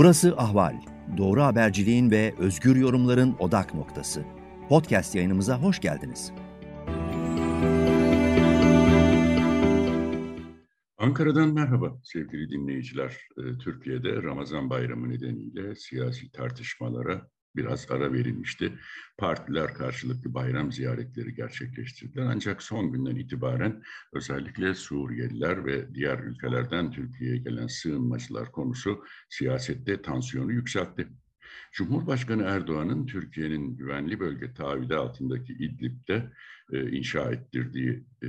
Burası Ahval. Doğru haberciliğin ve özgür yorumların odak noktası. Podcast yayınımıza hoş geldiniz. Ankara'dan merhaba sevgili dinleyiciler. Ee, Türkiye'de Ramazan bayramı nedeniyle siyasi tartışmalara biraz ara verilmişti. Partiler karşılıklı bayram ziyaretleri gerçekleştirdiler. Ancak son günden itibaren özellikle Suriyeliler ve diğer ülkelerden Türkiye'ye gelen sığınmacılar konusu siyasette tansiyonu yükseltti. Cumhurbaşkanı Erdoğan'ın Türkiye'nin güvenli bölge taahhüdü altındaki İdlib'de e, inşa ettirdiği e,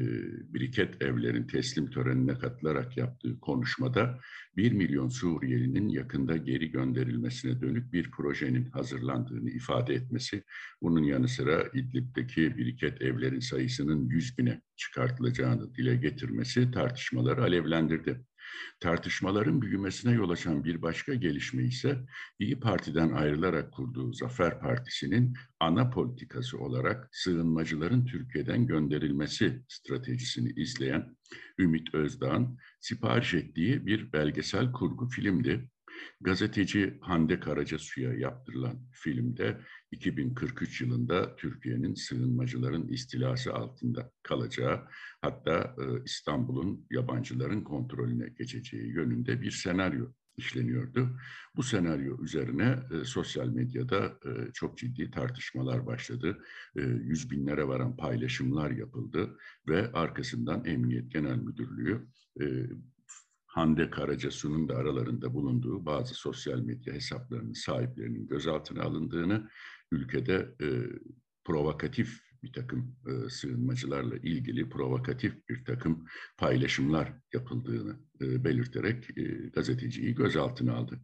biriket evlerin teslim törenine katılarak yaptığı konuşmada 1 milyon Suriyelinin yakında geri gönderilmesine dönük bir projenin hazırlandığını ifade etmesi, bunun yanı sıra İdlib'deki biriket evlerin sayısının 100 bine çıkartılacağını dile getirmesi tartışmaları alevlendirdi. Tartışmaların büyümesine yol açan bir başka gelişme ise İyi Parti'den ayrılarak kurduğu Zafer Partisi'nin ana politikası olarak sığınmacıların Türkiye'den gönderilmesi stratejisini izleyen Ümit Özdağ'ın sipariş ettiği bir belgesel kurgu filmdi. Gazeteci Hande Karacasu'ya yaptırılan filmde 2043 yılında Türkiye'nin sığınmacıların istilası altında kalacağı, hatta e, İstanbul'un yabancıların kontrolüne geçeceği yönünde bir senaryo işleniyordu. Bu senaryo üzerine e, sosyal medyada e, çok ciddi tartışmalar başladı. E, yüz binlere varan paylaşımlar yapıldı ve arkasından Emniyet Genel Müdürlüğü e, Hande Karacasu'nun da aralarında bulunduğu bazı sosyal medya hesaplarının sahiplerinin gözaltına alındığını, ülkede e, provokatif bir takım e, sığınmacılarla ilgili provokatif bir takım paylaşımlar yapıldığını belirterek e, gazeteciyi gözaltına aldı.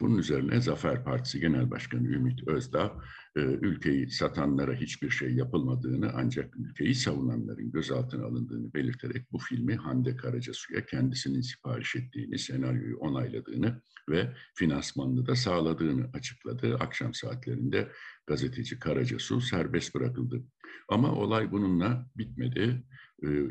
Bunun üzerine Zafer Partisi Genel Başkanı Ümit Özdağ, e, ülkeyi satanlara hiçbir şey yapılmadığını ancak ülkeyi savunanların gözaltına alındığını belirterek bu filmi Hande Karacasu'ya kendisinin sipariş ettiğini, senaryoyu onayladığını ve finansmanını da sağladığını açıkladı. Akşam saatlerinde gazeteci Karacasu serbest bırakıldı. Ama olay bununla bitmedi.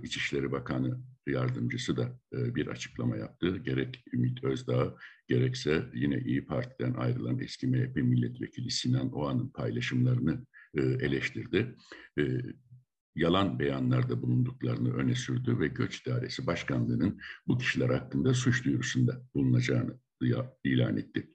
İçişleri Bakanı yardımcısı da e, bir açıklama yaptı. Gerek Ümit Özdağ gerekse yine İyi Parti'den ayrılan eski MHP milletvekili Sinan Oğan'ın paylaşımlarını e, eleştirdi. E, yalan beyanlarda bulunduklarını öne sürdü ve Göç İdaresi Başkanlığı'nın bu kişiler hakkında suç duyurusunda bulunacağını ilan etti.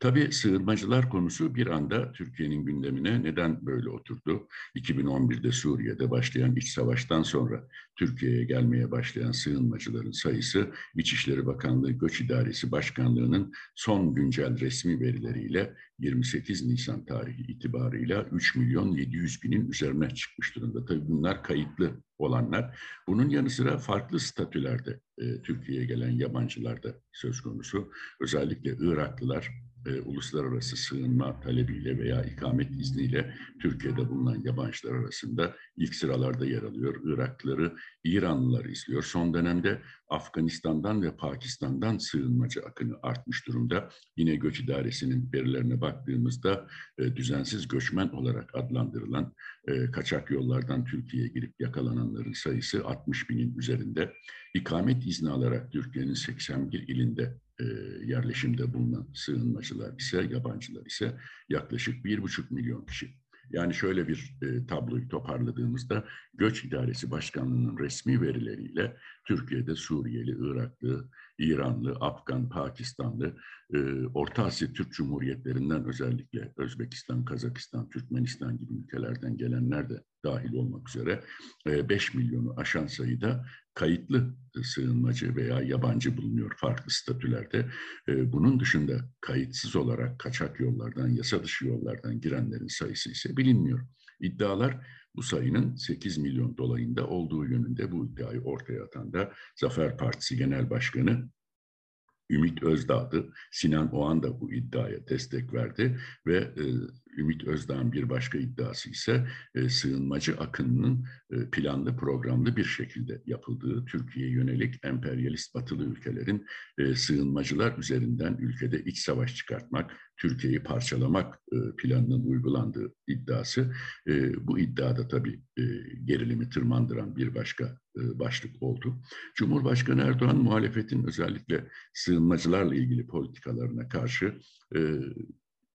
Tabii sığınmacılar konusu bir anda Türkiye'nin gündemine neden böyle oturdu? 2011'de Suriye'de başlayan iç savaştan sonra Türkiye'ye gelmeye başlayan sığınmacıların sayısı İçişleri Bakanlığı Göç İdaresi Başkanlığı'nın son güncel resmi verileriyle 28 Nisan tarihi itibarıyla 3 milyon 700 binin üzerine çıkmış durumda. Tabii bunlar kayıtlı olanlar. Bunun yanı sıra farklı statülerde e, Türkiye'ye gelen yabancılar da söz konusu. Özellikle Iraklılar, e, uluslararası sığınma talebiyle veya ikamet izniyle Türkiye'de bulunan yabancılar arasında ilk sıralarda yer alıyor. Iraklıları, İranlılar izliyor. Son dönemde Afganistan'dan ve Pakistan'dan sığınmacı akını artmış durumda. Yine göç idaresinin verilerine baktığımızda e, düzensiz göçmen olarak adlandırılan e, kaçak yollardan Türkiye'ye girip yakalananların sayısı 60 binin üzerinde. İkamet izni alarak Türkiye'nin 81 ilinde e, yerleşimde bulunan sığınmacılar ise, yabancılar ise yaklaşık bir buçuk milyon kişi. Yani şöyle bir e, tabloyu toparladığımızda Göç İdaresi Başkanlığı'nın resmi verileriyle Türkiye'de Suriyeli, Iraklı, İranlı, Afgan, Pakistanlı, e, Orta Asya Türk Cumhuriyetlerinden özellikle Özbekistan, Kazakistan, Türkmenistan gibi ülkelerden gelenler de dahil olmak üzere 5 e, milyonu aşan sayıda kayıtlı sığınmacı veya yabancı bulunuyor farklı statülerde. E, bunun dışında kayıtsız olarak kaçak yollardan, yasa dışı yollardan girenlerin sayısı ise bilinmiyor. İddialar bu sayının 8 milyon dolayında olduğu yönünde bu iddiayı ortaya atan da Zafer Partisi Genel Başkanı Ümit Özdağ'dı. Sinan Oğan da bu iddiaya destek verdi ve e, Ümit Özdağ'ın bir başka iddiası ise e, sığınmacı akınının e, planlı programlı bir şekilde yapıldığı Türkiye'ye yönelik emperyalist batılı ülkelerin e, sığınmacılar üzerinden ülkede iç savaş çıkartmak, Türkiye'yi parçalamak e, planının uygulandığı iddiası. E, bu iddiada tabii e, gerilimi tırmandıran bir başka e, başlık oldu. Cumhurbaşkanı Erdoğan muhalefetin özellikle sığınmacılarla ilgili politikalarına karşı e,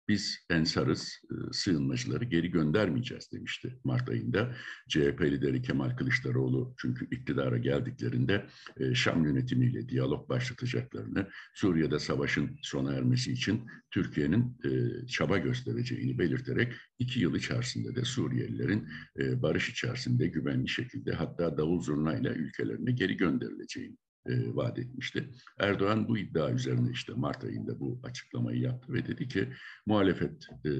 biz ensarız, e, sığınmacıları geri göndermeyeceğiz demişti Mart ayında. CHP lideri Kemal Kılıçdaroğlu çünkü iktidara geldiklerinde e, Şam yönetimiyle diyalog başlatacaklarını, Suriye'de savaşın sona ermesi için Türkiye'nin e, çaba göstereceğini belirterek iki yıl içerisinde de Suriyelilerin barış içerisinde güvenli şekilde hatta davul zurnayla ülkelerine geri gönderileceğini e, vaat etmişti. Erdoğan bu iddia üzerine işte Mart ayında bu açıklamayı yaptı ve dedi ki muhalefet e,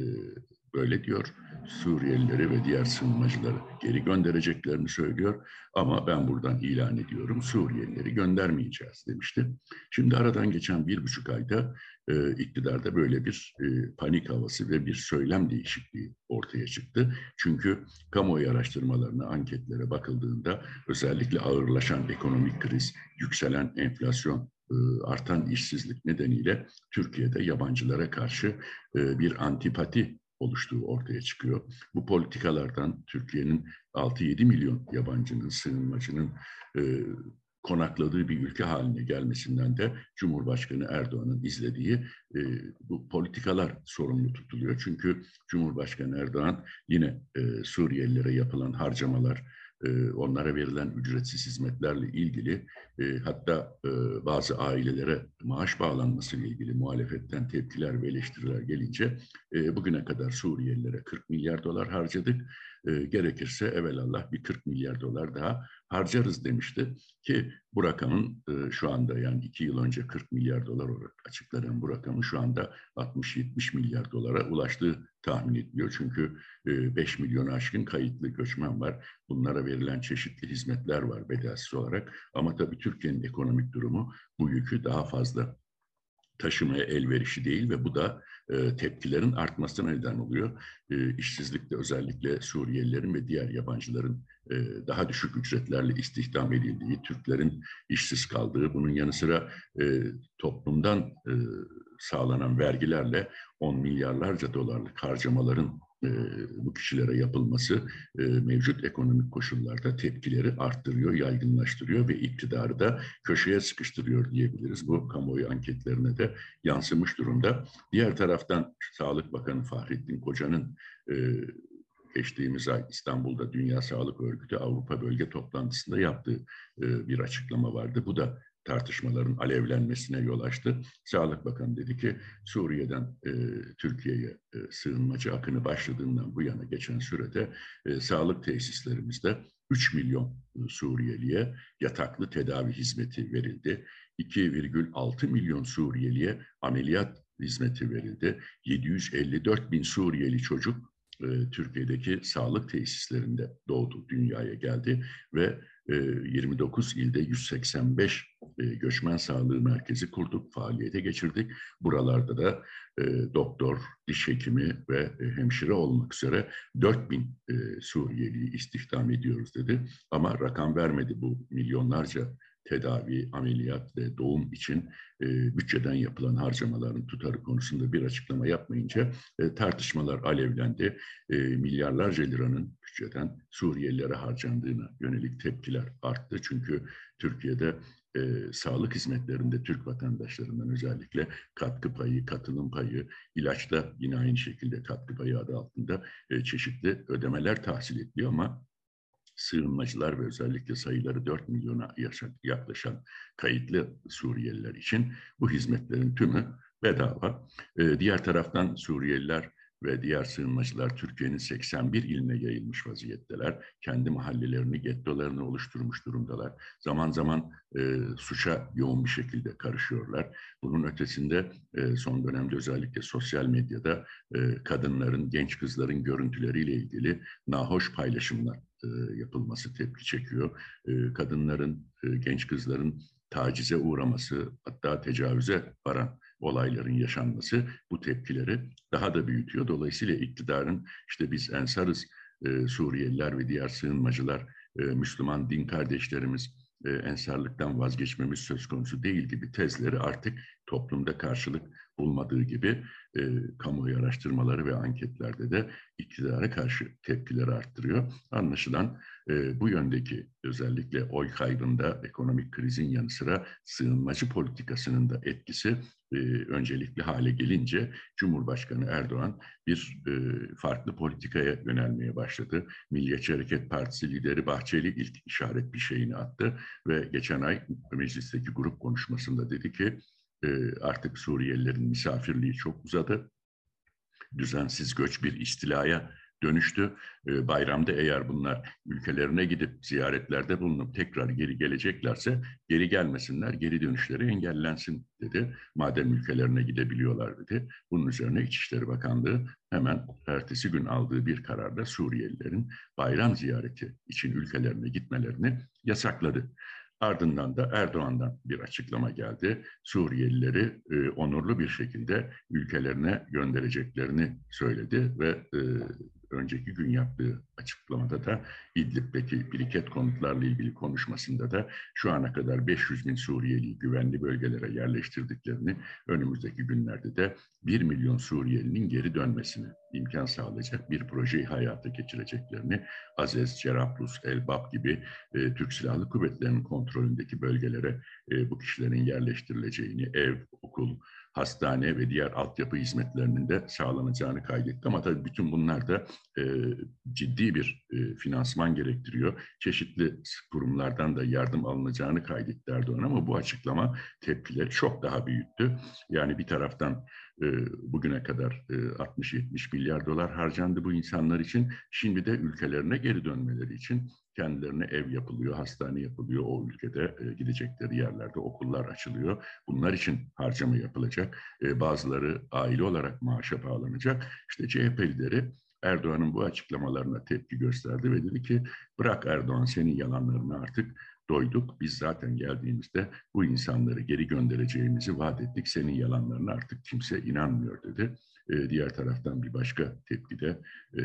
böyle diyor. Suriyelileri ve diğer sığınmacıları geri göndereceklerini söylüyor. Ama ben buradan ilan ediyorum Suriyelileri göndermeyeceğiz demişti. Şimdi aradan geçen bir buçuk ayda e, iktidarda böyle bir e, panik havası ve bir söylem değişikliği ortaya çıktı. Çünkü kamuoyu araştırmalarına, anketlere bakıldığında özellikle ağırlaşan ekonomik kriz, yükselen enflasyon, e, artan işsizlik nedeniyle Türkiye'de yabancılara karşı e, bir antipati oluştuğu ortaya çıkıyor. Bu politikalardan Türkiye'nin 6-7 milyon yabancının, sığınmacının e, konakladığı bir ülke haline gelmesinden de Cumhurbaşkanı Erdoğan'ın izlediği e, bu politikalar sorumlu tutuluyor. Çünkü Cumhurbaşkanı Erdoğan yine e, Suriyelilere yapılan harcamalar, e, onlara verilen ücretsiz hizmetlerle ilgili e, hatta e, bazı ailelere maaş bağlanması ile ilgili muhalefetten tepkiler ve eleştiriler gelince bugüne kadar Suriyelilere 40 milyar dolar harcadık. Gerekirse evelallah bir 40 milyar dolar daha harcarız demişti ki bu rakamın şu anda yani iki yıl önce 40 milyar dolar olarak açıklanan bu rakamın şu anda 60-70 milyar dolara ulaştığı tahmin ediliyor. Çünkü 5 milyon aşkın kayıtlı göçmen var. Bunlara verilen çeşitli hizmetler var bedelsiz olarak. Ama tabii Türkiye'nin ekonomik durumu bu yükü daha fazla taşımaya elverişli değil ve bu da e, tepkilerin artmasına neden oluyor. E, işsizlikte özellikle Suriyelilerin ve diğer yabancıların e, daha düşük ücretlerle istihdam edildiği, Türklerin işsiz kaldığı, bunun yanı sıra e, toplumdan e, sağlanan vergilerle on milyarlarca dolarlık harcamaların e, bu kişilere yapılması e, mevcut ekonomik koşullarda tepkileri arttırıyor, yaygınlaştırıyor ve iktidarı da köşeye sıkıştırıyor diyebiliriz. Bu kamuoyu anketlerine de yansımış durumda. Diğer taraftan Sağlık Bakanı Fahrettin Koca'nın e, geçtiğimiz ay İstanbul'da Dünya Sağlık Örgütü Avrupa Bölge Toplantısı'nda yaptığı bir açıklama vardı. Bu da tartışmaların alevlenmesine yol açtı. Sağlık Bakanı dedi ki Suriye'den e, Türkiye'ye e, sığınmacı akını başladığından bu yana geçen sürede e, sağlık tesislerimizde 3 milyon e, Suriyeliye yataklı tedavi hizmeti verildi. 2,6 milyon Suriyeliye ameliyat hizmeti verildi. 754 bin Suriyeli çocuk e, Türkiye'deki sağlık tesislerinde doğdu, dünyaya geldi ve 29 e, ilde 185 e, göçmen sağlığı merkezi kurduk, faaliyete geçirdik. Buralarda da doktor, diş hekimi ve hemşire olmak üzere 4000 Suriyeli istihdam ediyoruz dedi. Ama rakam vermedi bu milyonlarca tedavi, ameliyat ve doğum için e, bütçeden yapılan harcamaların tutarı konusunda bir açıklama yapmayınca e, tartışmalar alevlendi. E, milyarlarca liranın bütçeden Suriyelilere harcandığına yönelik tepkiler arttı. Çünkü Türkiye'de e, sağlık hizmetlerinde Türk vatandaşlarından özellikle katkı payı, katılım payı, ilaçta yine aynı şekilde katkı payı adı altında e, çeşitli ödemeler tahsil ediliyor ama sığınmacılar ve özellikle sayıları 4 milyona yaklaşan kayıtlı Suriyeliler için bu hizmetlerin tümü bedava. Ee, diğer taraftan Suriyeliler ve diğer sığınmacılar Türkiye'nin 81 iline yayılmış vaziyetteler. Kendi mahallelerini, gettolarını oluşturmuş durumdalar. Zaman zaman e, suça yoğun bir şekilde karışıyorlar. Bunun ötesinde e, son dönemde özellikle sosyal medyada e, kadınların, genç kızların görüntüleriyle ilgili nahoş paylaşımlar e, yapılması tepki çekiyor. E, kadınların, e, genç kızların tacize uğraması, hatta tecavüze varan olayların yaşanması bu tepkileri daha da büyütüyor. Dolayısıyla iktidarın işte biz ensarız, e, Suriyeliler ve diğer sığınmacılar, e, Müslüman din kardeşlerimiz e, ensarlıktan vazgeçmemiz söz konusu değil gibi tezleri artık toplumda karşılık bulmadığı gibi e, kamuoyu araştırmaları ve anketlerde de iktidara karşı tepkileri arttırıyor. Anlaşılan e, bu yöndeki özellikle oy kaybında ekonomik krizin yanı sıra sığınmacı politikasının da etkisi e, öncelikli hale gelince Cumhurbaşkanı Erdoğan bir e, farklı politikaya yönelmeye başladı. Milliyetçi Hareket Partisi lideri Bahçeli ilk işaret bir şeyini attı ve geçen ay meclisteki grup konuşmasında dedi ki e, artık Suriyelilerin misafirliği çok uzadı. Düzensiz göç bir istilaya dönüştü. E, bayramda eğer bunlar ülkelerine gidip ziyaretlerde bulunup tekrar geri geleceklerse geri gelmesinler, geri dönüşleri engellensin dedi. Madem ülkelerine gidebiliyorlar dedi. Bunun üzerine İçişleri Bakanlığı hemen ertesi gün aldığı bir kararla Suriyelilerin bayram ziyareti için ülkelerine gitmelerini yasakladı. Ardından da Erdoğan'dan bir açıklama geldi. Suriyelileri e, onurlu bir şekilde ülkelerine göndereceklerini söyledi ve e, önceki gün yaptığı açıklamada da İdlib'deki biriket konutlarla ilgili konuşmasında da şu ana kadar 500 bin Suriyeli güvenli bölgelere yerleştirdiklerini, önümüzdeki günlerde de 1 milyon Suriyelinin geri dönmesini imkan sağlayacak bir projeyi hayata geçireceklerini, Azez, Cerablus, Elbap gibi e, Türk Silahlı Kuvvetleri'nin kontrolündeki bölgelere e, bu kişilerin yerleştirileceğini, ev, okul, hastane ve diğer altyapı hizmetlerinin de sağlanacağını kaydetti. Ama tabii bütün bunlar da e, ciddi bir e, finansman gerektiriyor. Çeşitli kurumlardan da yardım alınacağını kaydetti Erdoğan ama bu açıklama tepkileri çok daha büyüttü. Yani bir taraftan e, bugüne kadar e, 60-70 milyar dolar harcandı bu insanlar için. Şimdi de ülkelerine geri dönmeleri için kendilerine ev yapılıyor, hastane yapılıyor o ülkede e, gidecekleri yerlerde okullar açılıyor. Bunlar için harcama yapılacak. E, bazıları aile olarak maaşa bağlanacak. İşte CHP lideri Erdoğan'ın bu açıklamalarına tepki gösterdi ve dedi ki bırak Erdoğan senin yalanlarını artık doyduk. Biz zaten geldiğimizde bu insanları geri göndereceğimizi vaat ettik. Senin yalanlarına artık kimse inanmıyor dedi. E, diğer taraftan bir başka tepki de e,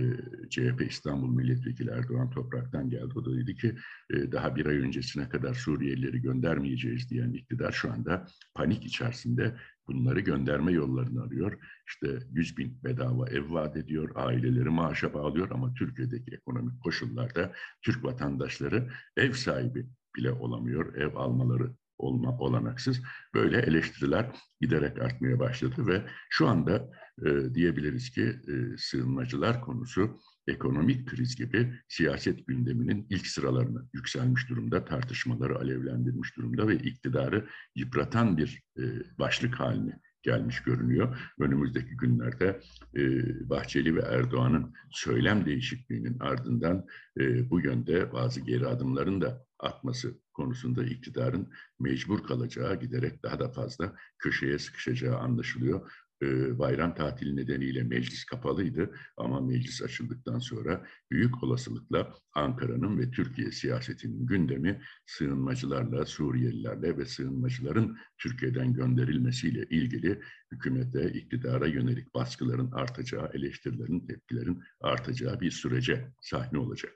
CHP İstanbul Milletvekili Erdoğan Toprak'tan geldi. O da dedi ki e, daha bir ay öncesine kadar Suriyelileri göndermeyeceğiz diyen iktidar şu anda panik içerisinde bunları gönderme yollarını arıyor. İşte 100 bin bedava ev vaat ediyor, aileleri maaşa bağlıyor ama Türkiye'deki ekonomik koşullarda Türk vatandaşları ev sahibi bile olamıyor, ev almaları olma olanaksız. Böyle eleştiriler giderek artmaya başladı ve şu anda e, diyebiliriz ki e, sığınmacılar konusu ekonomik kriz gibi siyaset gündeminin ilk sıralarına yükselmiş durumda, tartışmaları alevlendirmiş durumda ve iktidarı yıpratan bir e, başlık haline gelmiş görünüyor. Önümüzdeki günlerde e, Bahçeli ve Erdoğan'ın söylem değişikliğinin ardından e, bu yönde bazı geri adımların da atması konusunda iktidarın mecbur kalacağı, giderek daha da fazla köşeye sıkışacağı anlaşılıyor. Ee, bayram tatili nedeniyle meclis kapalıydı ama meclis açıldıktan sonra büyük olasılıkla Ankara'nın ve Türkiye siyasetinin gündemi sığınmacılarla, Suriyelilerle ve sığınmacıların Türkiye'den gönderilmesiyle ilgili hükümete, iktidara yönelik baskıların artacağı, eleştirilerin, tepkilerin artacağı bir sürece sahne olacak.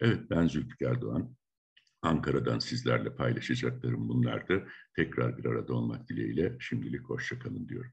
Evet ben Zülfikar Doğan. Ankara'dan sizlerle paylaşacaklarım bunlardı. Tekrar bir arada olmak dileğiyle şimdilik hoşçakalın diyorum.